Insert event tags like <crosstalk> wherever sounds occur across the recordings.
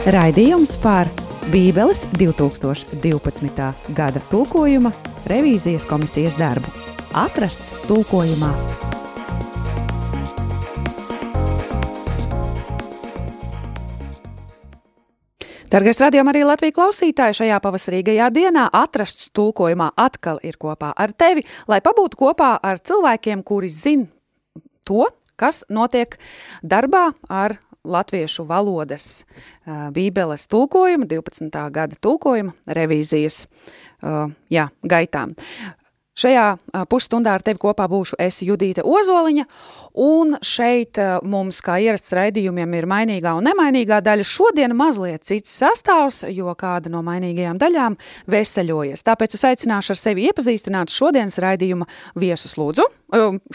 Raidījums par Bībeles 2012. gada tulkojuma revīzijas komisijas darbu. Atrasts tulkojumā. Dargais radījuma arī Latvijas klausītāji šajā pavasarīgajā dienā atrasts tulkojumā atkal ir kopā ar tevi, lai pabūtu kopā ar cilvēkiem, kuri zina to, kas notiek darbā ar latviešu valodas bībeles tulkojuma, 12. gada tulkojuma revīzijas jā, gaitām. Šajā pusstundā ar tevi kopā būšu es Judīta Ozoliņa, un šeit mums, kā ierasts raidījumiem, ir mainīgā un nemainīgā daļa. Šodien mazliet cits sastāvs, jo kāda no mainīgajām daļām veseļojas. Tāpēc es aicināšu ar sevi iepazīstināt šodienas raidījuma viesus lūdzu,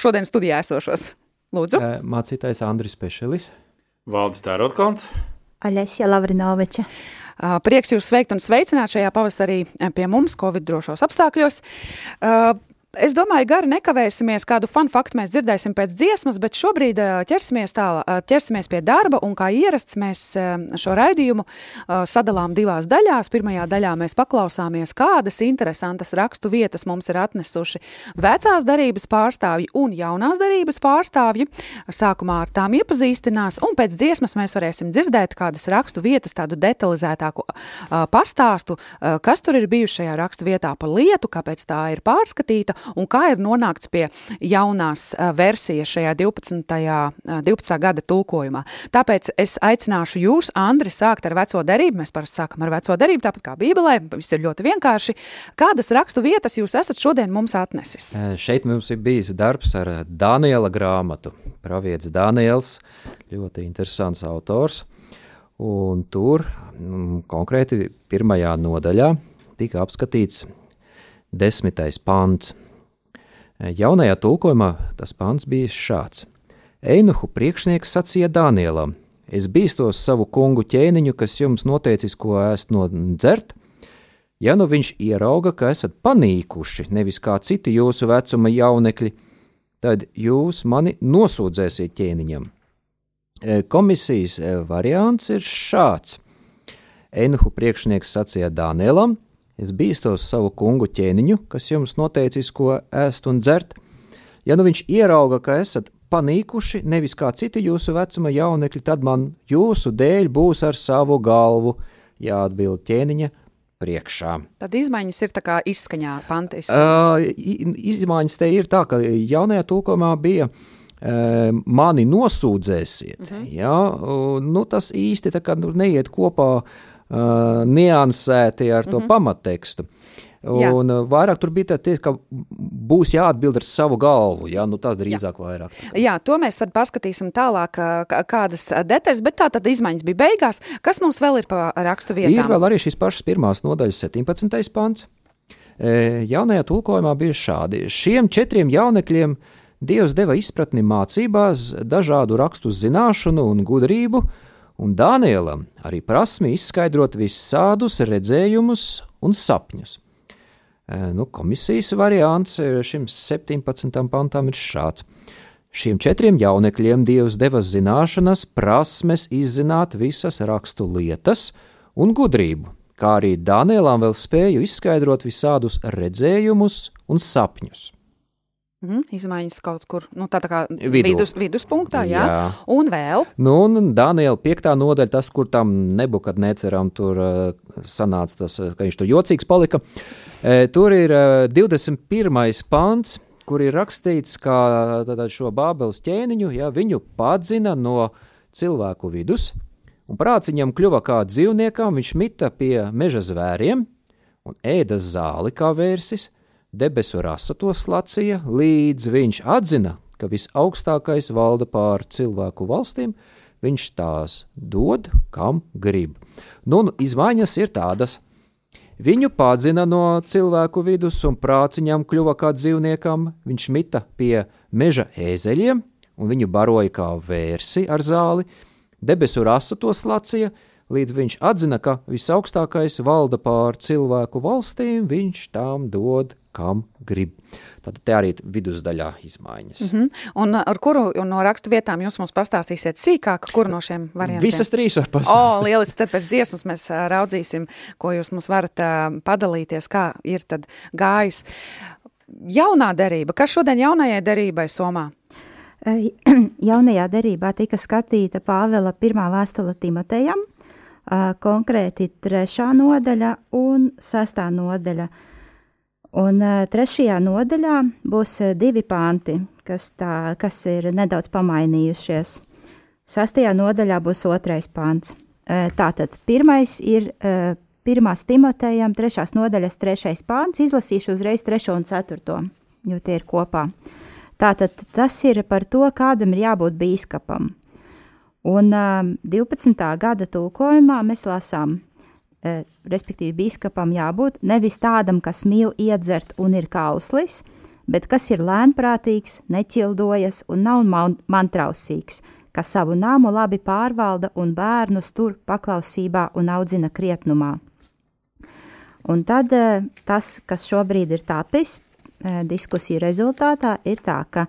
šodien studijā esošos. Lūdzu. Mācītājs Andris Pešelis. Valdis Tērotkonts. Aļasija Lavrinoviča. Prieks jūs sveikt un sveicināt šajā pavasarī pie mums, Covid drošos apstākļos. Es domāju, gari nekavēsimies. Kādu fun faktu mēs dzirdēsim pēc dziesmas, bet šobrīd ķersimies, tā, ķersimies pie darba. Kā ierasts, mēs šo raidījumu sadalām divās daļās. Pirmajā daļā mēs paklausāmies, kādas interesantas rakstu vietas mums ir atnesuši vecās darības pārstāvji un jaunās darības pārstāvji. Sākumā ar tām iepazīstinās, un pēc dziesmas mēs varēsim dzirdēt kādas rakstu vietas, tādu detalizētāku pastāstu, kas tur ir bijuši šajā rakstu vietā par lietu, kāpēc tā ir pārskatīta un kā ir nonākts pie jaunās versijas šajā 12. 12. gada tulkojumā. Tāpēc es aicināšu jūs, Andri, sākt ar veco derību. Mēs parasti sākam ar veco derību, tāpat kā Bībelē. Viss ir ļoti vienkārši. Kādas rakstu vietas jūs esat šodien mums atnesis? Šeit mums ir bijis darbs ar Daniela grāmatu. Pravietis Daniels, ļoti interesants autors. Un tur mm, konkrēti pirmajā nodaļā tika apskatīts desmitais pants. Jaunajā tulkojumā tas pants bija šāds: Einuhu priekšnieks sacīja Dānielam: Es bīstos savu kungu ķēniņu, kas jums noteicis, ko ēst no dzert. Ja nu viņš ierauga, ka esat panīkuši, nevis kā citi jūsu vecuma jaunekļi, tad jūs mani nosūdzēsiet ķēniņam. Komisijas variants ir šāds. Einuhu priekšnieks sacīja Dānielam: Es bīstos savu kungu ķēniņu, kas jums noteicis, ko ēst un dzert. Ja nu viņš ierauga, ka esat panīkuši, nevis kā citi jūsu vecuma jaunekļi, tad man jūsu dēļ būs ar savu galvu jāatbild ķēniņa priekšā. Tad izmaiņas ir tā kā izskaņā pantis. Uh, izmaiņas te ir tā, ka jaunajā tulkojumā bija uh, mani nosūdzēsiet. Uh -huh. ja? uh, nu, tas īsti kā nu, neiet kopā uh, uh, niansēti ar to mm -hmm. pamattekstu. Un Jā. vairāk tur bija tā, ka būs jāatbild ar savu galvu. Jā, nu tas drīzāk Jā. vairāk. Jā, to mēs tad paskatīsim tālāk, kādas detaļas, bet tā tad izmaiņas bija beigās. Kas mums vēl ir pa rakstu vietām? Ir vēl arī šīs pašas pirmās nodaļas 17. pants. Jaunajā tulkojumā bija šādi. Šiem četriem jaunekļiem Dievs deva izpratni mācībās, dažādu rakstu zināšanu un gudrību, un Dānielam arī prasmi izskaidrot visādus redzējumus un sapņus. Nu, komisijas variants šim 17. pantam ir šāds. Šiem četriem jaunekļiem Dievs deva zināšanas, prasmes izzināt visas rakstu lietas un gudrību, kā arī Dānielam vēl spēju izskaidrot visādus redzējumus un sapņus. Mm, izmaiņas kaut kur nu, tā, tā kā Vidu. vidus, viduspunktā, jā. jā. Un vēl? Nu, un Daniela piektā nodaļa, tas, kur tam nebukadneceram tur uh, sanāca tas, ka viņš tur jocīgs palika. E, tur ir uh, 21. pants, kur ir rakstīts, ka tātad, šo Bābeles ķēniņu, ja, viņu padzina no cilvēku vidus, un prāts viņam kļuva kā dzīvniekam, viņš mita pie meža zvēriem un ēda zāli kā vērsis, debesu rasa to slacīja, līdz viņš atzina, ka visaugstākais valda pār cilvēku valstīm, viņš tās dod, kam grib. Nu, nu izmaiņas ir tādas. Viņu padzina no cilvēku vidus, un prāciņam kļuva kā dzīvniekam. Viņš mita pie meža ēzeļiem, un viņu baroja kā vērsi ar zāli. Debesu rasa to slacīja, līdz viņš atzina, ka visaugstākais valda pār cilvēku valstīm, viņš tām dod, kam grib. Tad te arī vidusdaļā izmaiņas. Mm -hmm. Un ar kuru no rakstu vietām jūs mums pastāstīsiet sīkāk, kuru no šiem variantiem? Visas trīs var pastāstīt. O, lieliski, tad pēc dziesmas mēs raudzīsim, ko jūs mums varat uh, padalīties, kā ir tad gājis. Jaunā derība, kas šodien jaunajai derībai Somā? <clears throat> Jaunajā derībā tika skatīta Pāvela pirmā vēstule Timotejam, konkrēti trešā nodaļa un sestā nodaļa. Un trešajā nodaļā būs divi panti, kas, tā, kas ir nedaudz pamainījušies. Sastajā nodaļā būs otrais pants. Tātad pirmais ir pirmās Timotejam, trešās nodaļas trešais pants. Izlasīšu uzreiz trešo un ceturto, jo tie ir kopā. Tātad tas ir par to, kādam ir jābūt bīskapam. Un uh, 12. gada tulkojumā mēs lasām, respektīvi, bīskapam jābūt nevis tādam, kas mīl iedzert un ir kauslis, bet kas ir lēnprātīgs, neķildojas un nav man mantrausīgs, kas savu nāmu labi pārvalda un bērnus tur paklausībā un audzina krietnumā. Un tad uh, tas, kas šobrīd ir tapis, diskusiju rezultātā ir tā, ka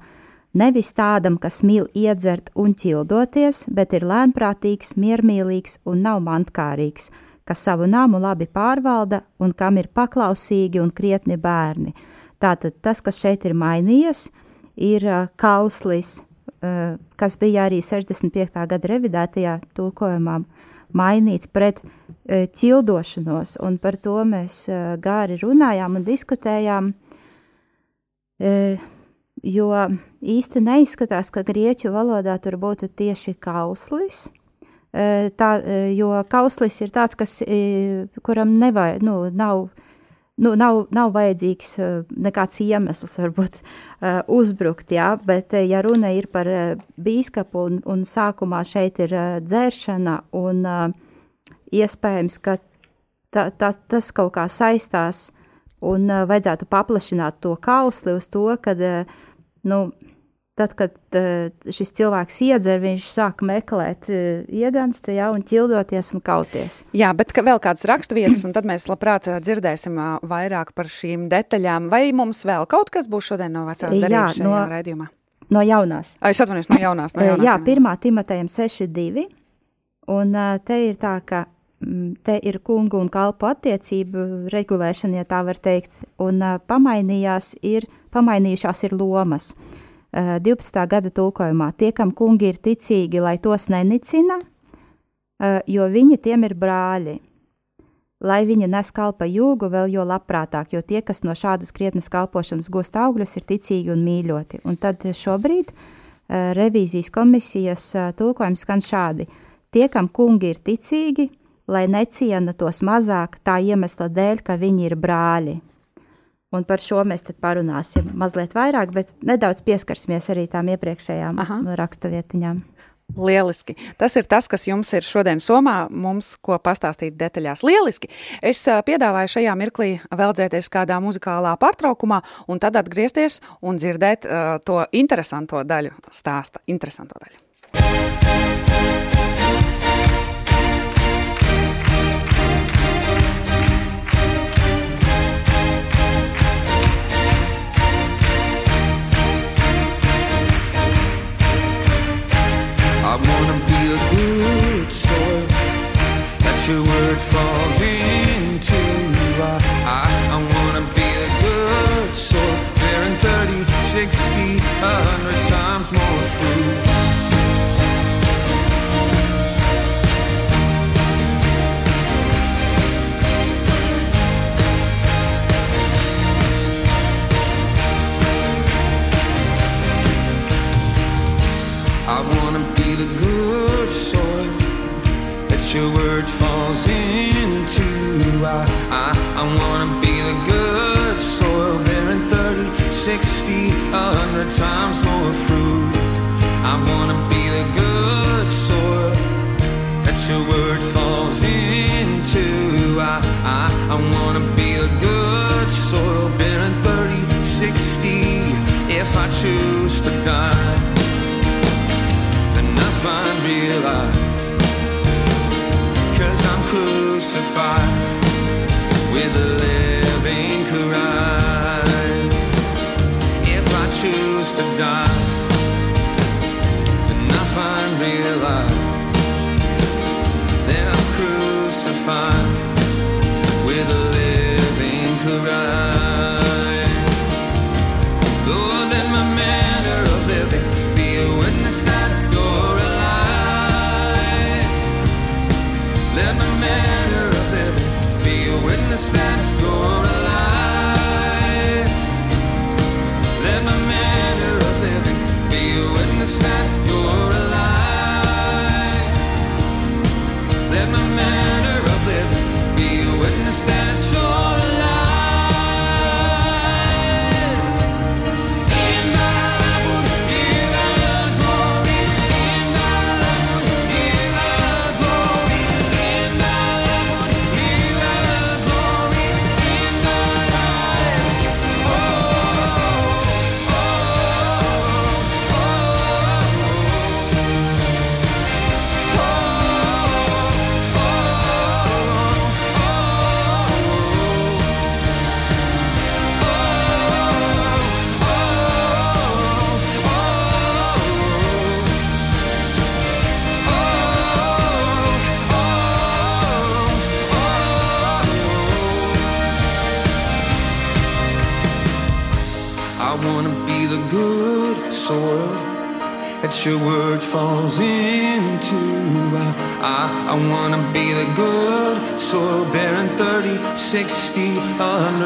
nevis tādam, kas mīl iedzert un ķildoties, bet ir lēnprātīgs, miermīlīgs un nav mantkārīgs, kas savu nāmu labi pārvalda un kam ir paklausīgi un krietni bērni. Tātad tas, kas šeit ir mainījies, ir kauslis, kas bija arī 65. gada revidētajā tulkojumā, mainīts pret ķildošanos, un par to mēs gāri runājām un diskutējām jo īsti neizskatās, ka grieķu valodā tur būtu tieši kauslis. Tā, jo kauslis ir tāds, kas, kuram nevajag, nu, nav, nu, nav, nav vajadzīgs nekāds iemesls, varbūt, uzbrukt, jā, bet, ja runa ir par bīskapu un, un sākumā šeit ir dzēršana un iespējams, ka ta, ta, tas kaut kā saistās Un vajadzētu paplašināt to kausli uz to, ka, uh, nu, tad, kad uh, šis cilvēks iedzer, viņš sāk meklēt uh, ieganstu, ja, un ķildoties un kauties. Jā, bet ka vēl kādas raksturvietas, un tad mēs labprāt dzirdēsim uh, vairāk par šīm detaļām. Vai mums vēl kaut kas būs šodien no vecās darības šajā no, raidījumā? No jaunās. Es atvainojos no jaunās. No jaunās jā, pirmā Timotejam 6.2, un te ir tā, ka Mm, te ir kungu un kalpu attiecību regulēšana, ja tā var teikt, un pamainījās ir, pamainījušās ir lomas. Uh, 12. gada tulkojumā tie, kam kungi ir ticīgi, lai tos nenicina, uh, jo viņi tiem ir brāļi. Lai viņi nes kalpa jūgu vēl jo labprātāk, jo tie, kas no šādas krietnes kalpošanas gūst augļus, ir ticīgi un mīļoti. Un tad šobrīd uh, revīzijas komisijas tulkojums skan šādi: tie, kam kungi ir ticīgi, lai neciena tos mazāk tā iemesla dēļ, ka viņi ir brāļi. Un par šo mēs parunāsim mazliet vairāk, bet nedaudz pieskarsimies arī tām iepriekšējām Aha. raksturvietiņām. Lieliski. Tas ir tas, kas jums ir šodien somā, mums ko pastāstīt detaļās. Lieliski. Es piedāvāju šajā mirklī veldzēties kādā muzikālā pārtraukumā un tad atgriezties un dzirdēt uh, to interesanto daļu stāsta. Interesanto daļu. I wanna be a good soil that your word falls into. I, I, I wanna be a good soil, bearing 30, 60, 100 times more fruit. I wanna the good soil that your word falls into. I, I, I wanna be the good soil, bearing 30, 60, 100 times more fruit. I wanna be the good soil that your word falls into. I, I, I wanna be the good soil, bearing 30, 60, if I choose to die find real life. Cause I'm crucified with a living Quran. If I choose to die,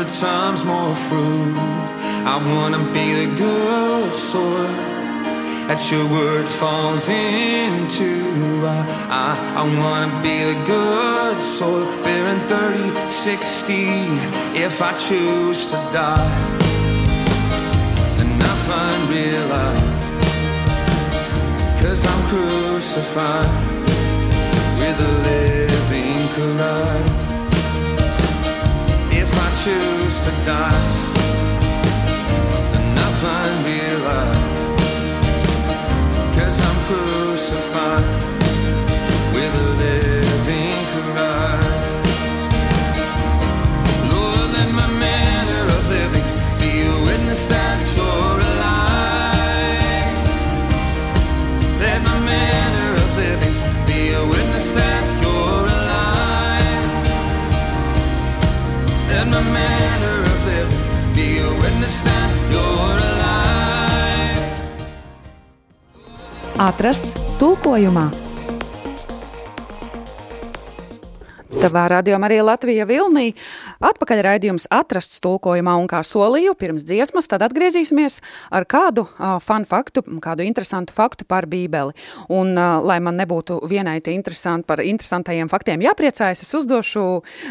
hundred times more fruit. I wanna be the good soil that your word falls into. I, I, I wanna be the good soil bearing 30, 60 if I choose to die then I find real life. Cause I'm crucified with a living Christ choose to die then nothing be left. Cause I'm crucified. Atrasts tulkojumā. Tavā radījumā arī Latvija Vilnī. Atpakaļ raidījums atrasts tulkojumā un kā solīju pirms dziesmas, tad atgriezīsimies ar kādu uh, fun faktu, kādu interesantu faktu par Bībeli. Un, uh, lai man nebūtu vienai tie interesanti par interesantajiem faktiem jāpriecājas, es uzdošu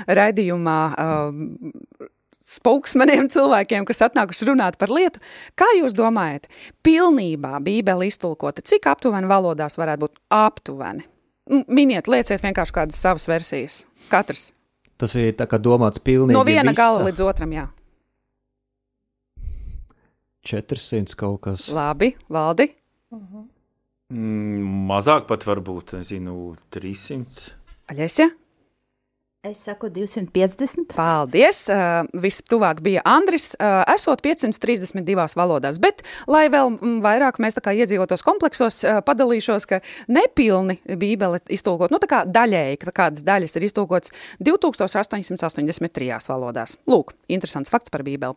raidījumā uh, spauksmeniem cilvēkiem, kas atnākuši runāt par lietu. Kā jūs domājat, pilnībā Bībele iztulkota, cik aptuveni valodās varētu būt aptuveni? Miniet, lieciet vienkārši kādas savas versijas. Katrs. Tas ir tā kā domāts pilnīgi No viena visa. gala līdz otram, jā. 400 kaut kas. Labi, valdi. Mm, mazāk pat varbūt, nezinu, 300. Aļesja. Es saku 250. Paldies! Uh, Vistuvāk bija Andris, uh, esot 532 valodās, bet, lai vēl mm, vairāk mēs kā iedzīvotos kompleksos, uh, padalīšos, ka nepilni bībele iztulkot, nu tā kā daļēji, ka kādas daļas ir iztulkots 2883 valodās. Lūk, interesants fakts par bībeli.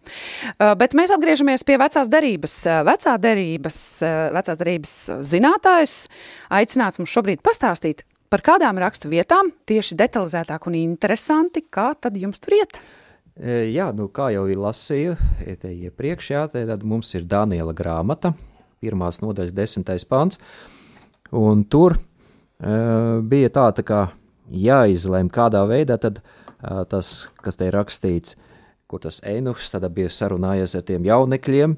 Uh, bet mēs atgriežamies pie vecās derības. Uh, Vecā derības, uh, vecās derības zinātājs aicināts mums šobrīd pastāstīt, par kādām rakstu vietām tieši detalizētāk un interesanti, kā tad jums tur iet? E, Jā, nu, kā jau lasīju e, iepriekš, jā, tad mums ir Daniela grāmata, pirmās nodaļas desmitais pants, un tur uh, bija tā, tā kā jāizlem, kādā veidā tad uh, tas, kas te ir rakstīts, kur tas Einuhs tad bija sarunājies ar tiem jaunekļiem,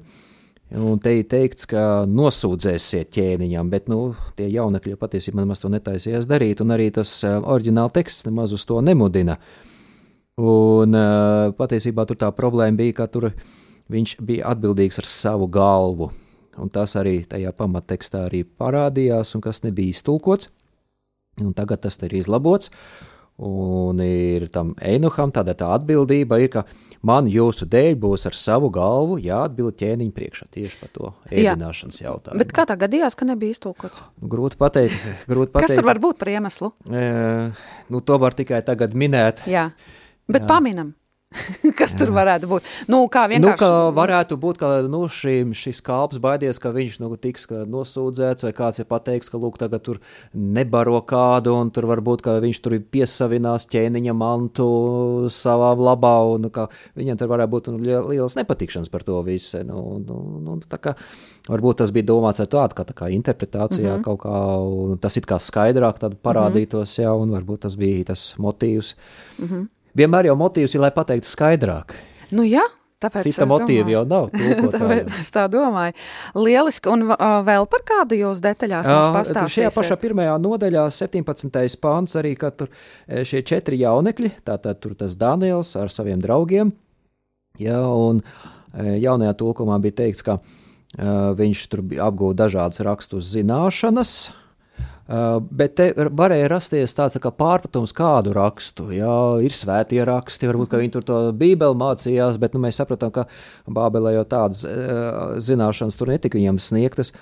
Un te ir teikts, ka nosūdzēsiet ķēniņam, bet nu, tie jaunekļi patiesībā nemaz to netaisījās darīt, un arī tas uh, oriģināla teksts nemaz uz to nemudina. Un uh, patiesībā tur tā problēma bija, ka tur viņš bija atbildīgs ar savu galvu. Un tas arī tajā pamattekstā arī parādījās, un kas nebija iztulkots. Un tagad tas ir izlabots. Un ir tam Einuham tāda tā atbildība, ir, ka man jūsu dēļ būs ar savu galvu jāatbild ķēniņa priekšā tieši par to ēdināšanas jautājumu. Bet kā tā gadījās, ka nebija iztūkots? Grūti pateikt. <laughs> Grūti pateikt. Kas tur var būt par iemeslu? E, nu, to var tikai tagad minēt. Jā, bet Jā. paminam. <laughs> Kas tur varētu būt? Nu, kā vienkārši... Nu, ka varētu būt, ka nu, šim, šis kalps baidies, ka viņš nu, tiks nosūdzēts, vai kāds ir pateiks, ka lūk, tagad tur nebaro kādu, un tur varbūt, ka viņš tur piesavinās ķēniņa mantu savā labā, un nu, ka viņam tur varētu būt nu, liels nepatikšanas par to visu. Nu, nu, nu, kā varbūt tas bija domāts ar tādu, ka tā kā interpretācijā mm -hmm. kaut kā, tas it kā skaidrāk tad parādītos, mm -hmm. jā, un varbūt tas bija tas motīvs. Mm -hmm vienmēr jau motīvs ir, lai pateiktu skaidrāk. Nu, jā. Tāpēc Cita motīva jau nav. <laughs> Tāpēc es tā domāju. Lieliski. Un vēl par kādu jūs detaļās mums pastāstīsiet? Šajā pašā pirmajā nodaļā, 17. pāns, arī tur šie četri jaunekļi, tātad tur tas Daniels ar saviem draugiem, jā, un jaunajā tulkumā bija teikts, ka uh, viņš tur apgūda dažādas rakstus zināšanas, Uh, bet te varēja rasties tāds tā pārpratums, kādu rakstu. Jā, ir svētie raksti, varbūt viņi tur to bībeli mācījās, bet nu, mēs sapratām, ka Bābelē jau tādas uh, zināšanas tur netika viņam sniegtas.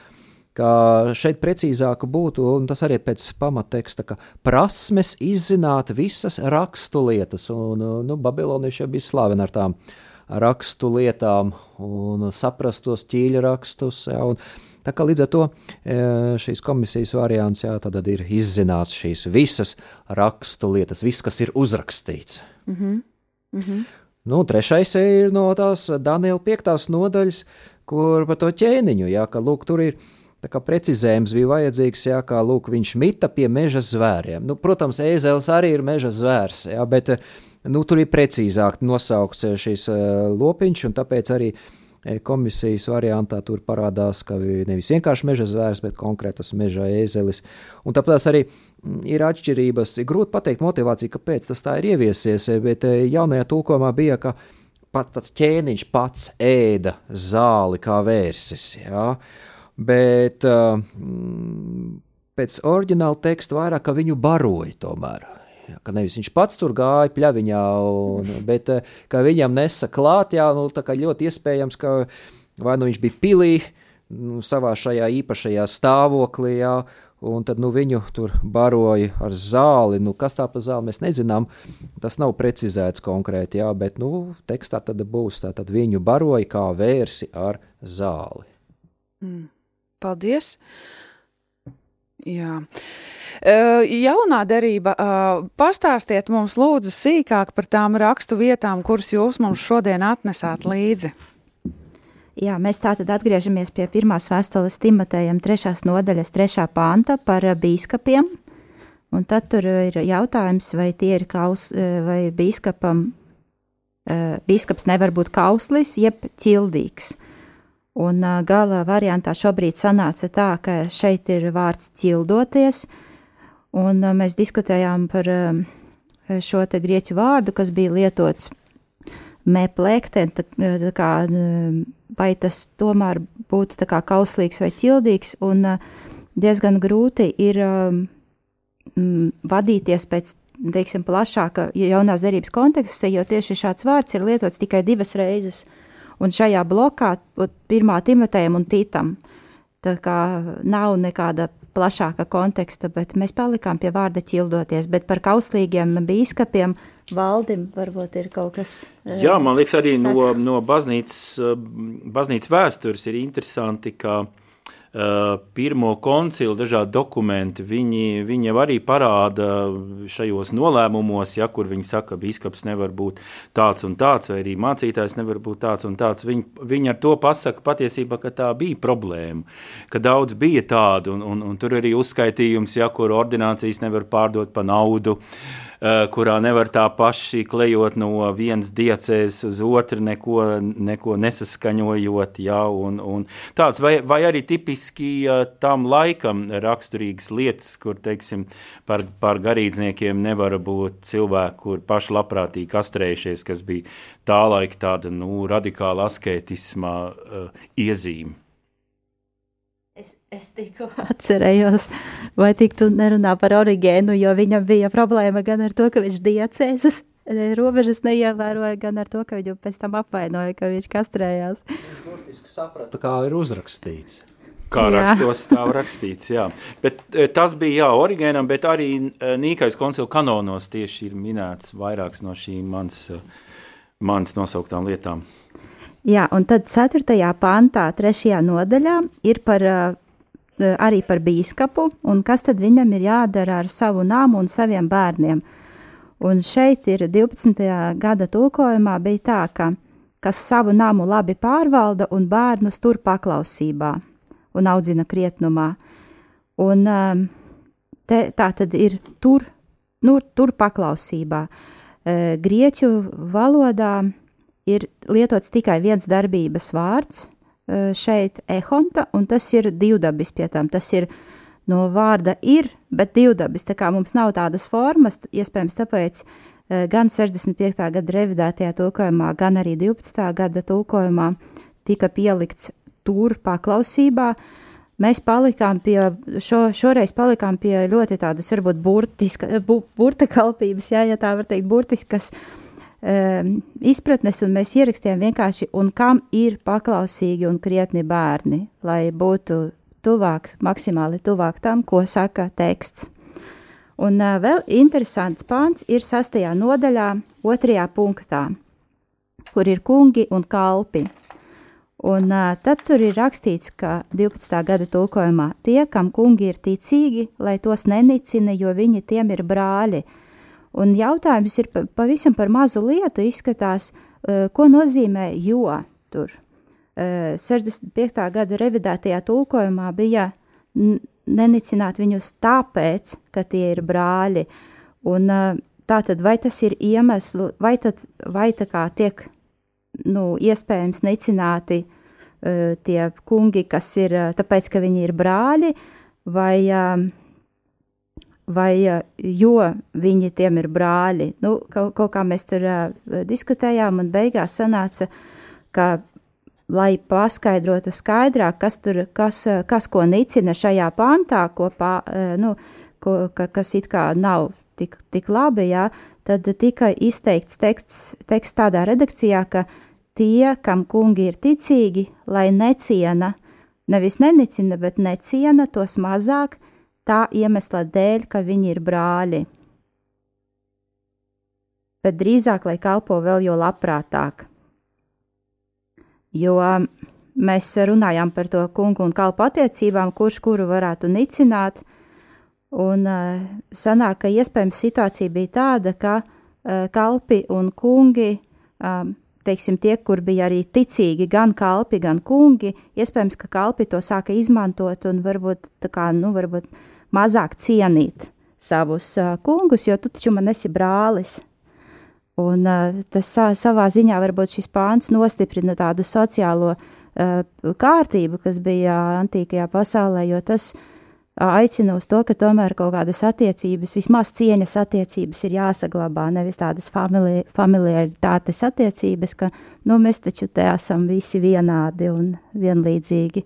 Kā šeit precīzāk būtu, un tas arī pēc pamatteksta, ka prasmes izzināt visas rakstu lietas, un nu, Babilonieši jau bija slaveni ar tām rakstu lietām, un saprast tos ķīļa rakstus. Jā, un, Tā kā līdz ar to e, šīs komisijas variants jā, ir izzināts šīs visas rakstu lietas, viss, kas ir uzrakstīts. Mm -hmm. Mm -hmm. Nu, trešais ir no tās Daniela 5. nodaļas, kur par to ķēniņu, jā, ka lūk, tur ir. Tā kā precizējums bija vajadzīgs, jā, kā lūk, viņš mita pie meža zvēriem. Nu, protams, ēzelis arī ir meža zvērs, jā, bet nu, tur ir precīzāk nosaukts šīs uh, lopiņš, un tāpēc arī uh, E, komisijas variantā tur parādās, ka nevis vienkārši meža zvērs, bet konkrētas meža ēzelis. Un tāpēc arī mm, ir atšķirības. Ir grūti pateikt motivāciju, kāpēc tas tā ir ieviesies, e, bet e, jaunajā tulkojumā bija, ka pat tāds ķēniņš pats ēda zāli kā vērsis. Ja? Bet mm, pēc oriģināla teksta vairāk, viņu baroja tomēr ka nevis viņš pats tur gāja pļaviņā, un, <laughs> bet eh, ka viņam nesa klāt, jā, nu, tā kā ļoti iespējams, ka vai nu viņš bija pilī nu, savā šajā īpašajā stāvoklī, jā, un tad nu, viņu tur baroja ar zāli. Nu, kas tā pa zāli mēs nezinām, tas nav precizēts konkrēti, jā, bet nu, tekstā tad būs tā, tad viņu baroja kā vērsi ar zāli. Mm. Paldies! Jā. Jaunā derība, pastāstiet mums lūdzu sīkāk par tām rakstu vietām, kuras jūs mums šodien atnesāt līdzi. Jā, mēs tātad atgriežamies pie pirmās vēstules Timotejam, trešās nodaļas, trešā panta par bīskapiem. Un tad tur ir jautājums, vai tie ir kaus, vai bīskapam, bīskaps nevar būt kauslis, jeb ķildīgs. Un gala variantā šobrīd sanāca tā, ka šeit ir vārds ķildoties, uh, Un mēs diskutējām par šo te grieķu vārdu, kas bija lietots meplēkten, uh, kā, vai tas tomēr būtu tā kā kauslīgs vai ķildīgs, un diezgan grūti ir um, vadīties pēc, teiksim, plašāka jaunās derības konteksta, jo tieši šāds vārds ir lietots tikai divas reizes, un šajā blokā pirmā Timotejam un Tītam. Tā kā nav nekāda plašāka konteksta, bet mēs palikām pie vārda ķildoties. Bet par kauslīgiem bīskapiem valdim varbūt ir kaut kas. Jā, man liekas, arī saka. no, no baznīcas, baznīcas vēstures ir interesanti, ka Uh, pirmo koncilu dažādi dokumenti, viņi, viņi jau arī parāda šajos nolēmumos, ja kur viņi saka, ka biskups nevar būt tāds un tāds, vai arī mācītājs nevar būt tāds un tāds. Viņi, viņi ar to pasaka patiesībā, ka tā bija problēma, ka daudz bija tādu, un, un, un tur arī uzskaitījums, ja kur ordinācijas nevar pārdot pa naudu. Uh, Eh, kurā nevar tā paši klejot no vienas diecēs uz otru, neko, neko nesaskaņojot. Ja, un, un tāds, vai, vai arī tipiski eh, tam laikam raksturīgas lietas, kur teiksim, par, par garīdzniekiem nevar būt cilvēki, kur paši labprātīgi kastrējušies, kas bija tā laika tāda nu, radikāla asketisma uh, iezīme. Es, tikko <laughs> atcerējos, vai tik tu nerunā par origēnu, jo viņam bija problēma gan ar to, ka viņš diacēzes robežas neievēroja, gan ar to, ka viņu pēc tam apvainoja, ka viņš kastrējās. Viņš burtiski saprata, kā ir uzrakstīts. Kā rakstos stāv rakstīts, jā. Bet tas bija, jā, origēnam, bet arī Nīkais koncila kanonos tieši ir minēts vairākas no šīm mans, mans nosauktām lietām. Jā, un tad 4. pantā, 3. nodaļā ir par, arī par bīskapu, un kas tad viņam ir jādara ar savu nāmu un saviem bērniem. Un šeit ir 12. gada tulkojumā bija tā, ka kas savu namu labi pārvalda un bērnus tur paklausībā un audzina krietnumā. Un te, tā tad ir tur, nu, tur paklausībā. Grieķu valodā ir lietots tikai viens darbības vārds, šeit ehonta, un tas ir divdabis pie tam. Tas ir no vārda ir, bet divdabis, tā kā mums nav tādas formas, iespējams tāpēc gan 65. gada revidētajā tulkojumā, gan arī 12. gada tulkojumā tika pielikts tur paklausībā. Mēs palikām pie, šo, šoreiz palikām pie ļoti tādas, varbūt, burtiska, bu, burta kalpības, jā, ja tā var teikt, burtiskas uh, um, izpratnes, un mēs ierakstījām vienkārši, un kam ir paklausīgi un krietni bērni, lai būtu tuvāk, maksimāli tuvāk tam, ko saka teksts. Un uh, vēl interesants pāns ir sastajā nodaļā, otrajā punktā, kur ir kungi un kalpi. Un uh, tad tur ir rakstīts, ka 12. gada tulkojumā tie, kam kungi ir ticīgi, lai tos nenicina, jo viņi tiem ir brāļi, uh, Un jautājums ir pavisam par mazu lietu, izskatās, uh, ko nozīmē jo tur. Uh, 65. gada revidētajā tulkojumā bija nenicināt viņus tāpēc, ka tie ir brāļi. Un uh, tātad vai tas ir iemesls, vai, tad, vai tā kā tiek, nu, iespējams nicināti tie kungi, kas ir, tāpēc, ka viņi ir brāļi, vai uh, vai jo viņi tiem ir brāļi. Nu, kaut, kaut kā mēs tur uh, diskutējām, un beigās sanāca, ka, lai paskaidrotu skaidrāk, kas tur, kas, kas ko nicina šajā pantā, ko pā, uh, nu, ko, ka, kas it kā nav tik, tik labi, jā, tad tika izteikts teksts, teksts tādā redakcijā, ka tie, kam kungi ir ticīgi, lai neciena, nevis nenicina, bet neciena tos mazāk, tā iemesla dēļ, ka viņi ir brāļi, bet drīzāk, lai kalpo vēl jo labprātāk. Jo mēs runājām par to kungu un kalpu attiecībām, kurš kuru varētu nicināt, un uh, sanāk, ka iespējams situācija bija tāda, ka uh, kalpi un kungi um, teiksim, tie, kur bija arī ticīgi, gan kalpi, gan kungi, iespējams, ka kalpi to sāka izmantot un varbūt tā kā, nu, varbūt mazāk cienīt savus uh, kungus, jo tu taču man esi brālis. Un uh, tas uh, savā ziņā varbūt šis pāns nostiprina tādu sociālo uh, kārtību, kas bija antīkajā pasaulē, jo tas uh, aicina uz to, ka tomēr kaut kādas attiecības, vismaz cieņas attiecības ir jāsaglabā, nevis tādas famili familiaritātes attiecības, ka, nu, mēs taču te esam visi vienādi un vienlīdzīgi.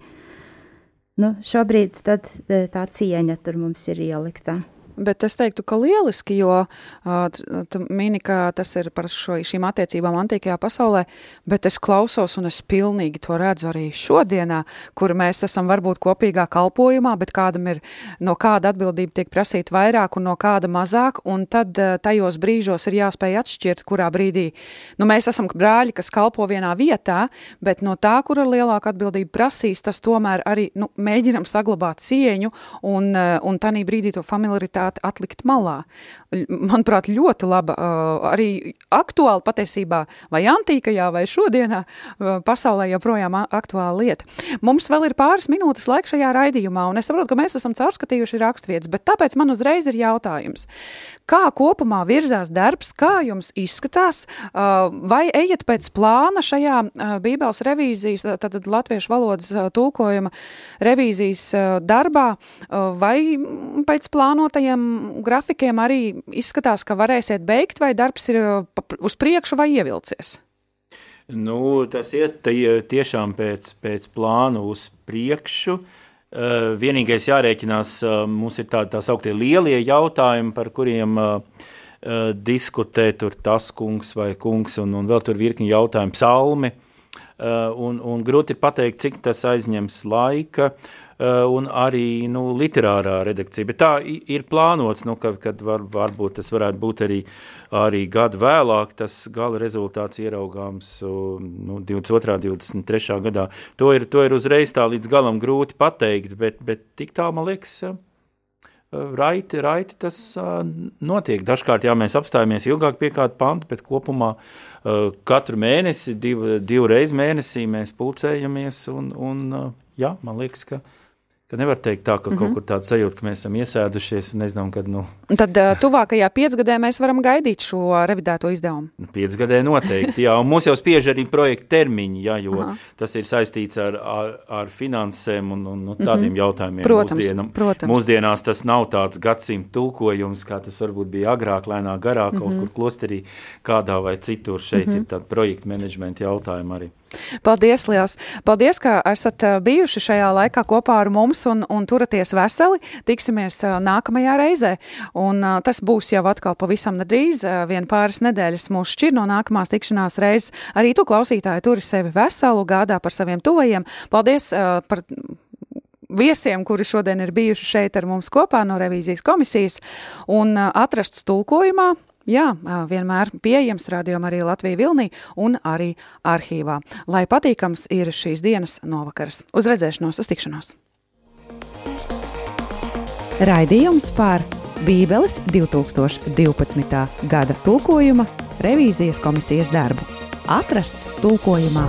Nu, šobrīd tad, e, tā cieņa tur mums ir ielikta. Bet es teiktu, ka lieliski, jo mini, ka tas ir par šo, šīm attiecībām antīkajā pasaulē, bet es klausos un es pilnīgi to redzu arī šodienā, kur mēs esam varbūt kopīgā kalpojumā, bet kādam ir no kāda atbildība tiek prasīta vairāk un no kāda mazāk, un tad tajos brīžos ir jāspēj atšķirt, kurā brīdī, nu mēs esam brāļi, kas kalpo vienā vietā, bet no tā, kura lielāka atbildība prasīs, tas tomēr arī, nu, mēģinam saglabāt cieņu un, un tanī brīdī to familiaritāti varētu atlikt malā. Manuprāt, ļoti laba, arī aktuāla patiesībā, vai antīkajā, vai šodienā pasaulē joprojām aktuāla lieta. Mums vēl ir pāris minūtes laika šajā raidījumā, un es saprotu, ka mēs esam caurskatījuši rakstvietas, bet tāpēc man uzreiz ir jautājums. Kā kopumā virzās darbs, kā jums izskatās, vai ejat pēc plāna šajā Bībeles revīzijas, tātad latviešu valodas tulkojuma revīzijas darbā, vai pēc plānotajiem tiem grafikiem arī izskatās, ka varēsiet beigt, vai darbs ir uh, uz priekšu vai ievilcies? Nu, tas iet tie, tiešām pēc, pēc plānu uz priekšu. vienīgais jārēķinās, mums ir tādi tā sauktie lielie jautājumi, par kuriem diskutē tur tas kungs vai kungs, un, un vēl tur virkni jautājumu psalmi, un, un grūti pateikt, cik tas aizņems laika, uh, un arī nu, literārā redakcija. Bet tā ir plānots, nu, ka, kad var, varbūt tas varētu būt arī, arī gadu vēlāk, tas gala rezultāts ieraugāms nu, 22. 23. gadā. To ir, to ir uzreiz tā līdz galam grūti pateikt, bet, bet tik tā, man liekas, eh, raiti, raiti tas uh, notiek. Dažkārt, jā, mēs apstājamies ilgāk pie kāda panta, bet kopumā katru mēnesi, div, divu reizi mēnesī mēs pulcējamies un, un jā, man liekas, ka Ka nevar teikt tā, ka mm -hmm. kaut mhm. kur tāda sajūta, ka mēs esam iesēdušies un nezinām, kad. Nu... Tad uh, tuvākajā piecgadē mēs varam gaidīt šo revidēto izdevumu. Nu, piecgadē noteikti, jā, un mūs jau spiež arī projekta termiņi, jā, jo Aha. tas ir saistīts ar, ar, ar finansēm un, un, un tādiem mm -hmm. jautājumiem. Protams, Mūsdienam, protams. Mūsdienās tas nav tāds gadsimta tulkojums, kā tas varbūt bija agrāk, lēnā garā, kaut mm -hmm. kur klosterī, kādā vai citur. Šeit mm -hmm. ir tāda projekta menedžmenta jautājuma arī. Paldies, liels! Paldies, ka esat bijuši šajā laikā kopā ar mums un, un turaties veseli. Tiksimies nākamajā reizē. Un tas būs jau atkal pavisam nedrīz, vien pāris nedēļas mūs šķir no nākamās tikšanās reizes. Arī tu, klausītāji, turi sevi veselu, gādā par saviem tuvajiem. Paldies par viesiem, kuri šodien ir bijuši šeit ar mums kopā no revīzijas komisijas un atrasts tulkojumā Jā, vienmēr pieejams rādījumā arī Latvija Vilnī un arī arhīvā. Lai patīkams ir šīs dienas novakars. Uz redzēšanos, uz tikšanos! Raidījums par Bībeles 2012. gada tulkojuma revīzijas komisijas darbu. Atrasts tulkojumā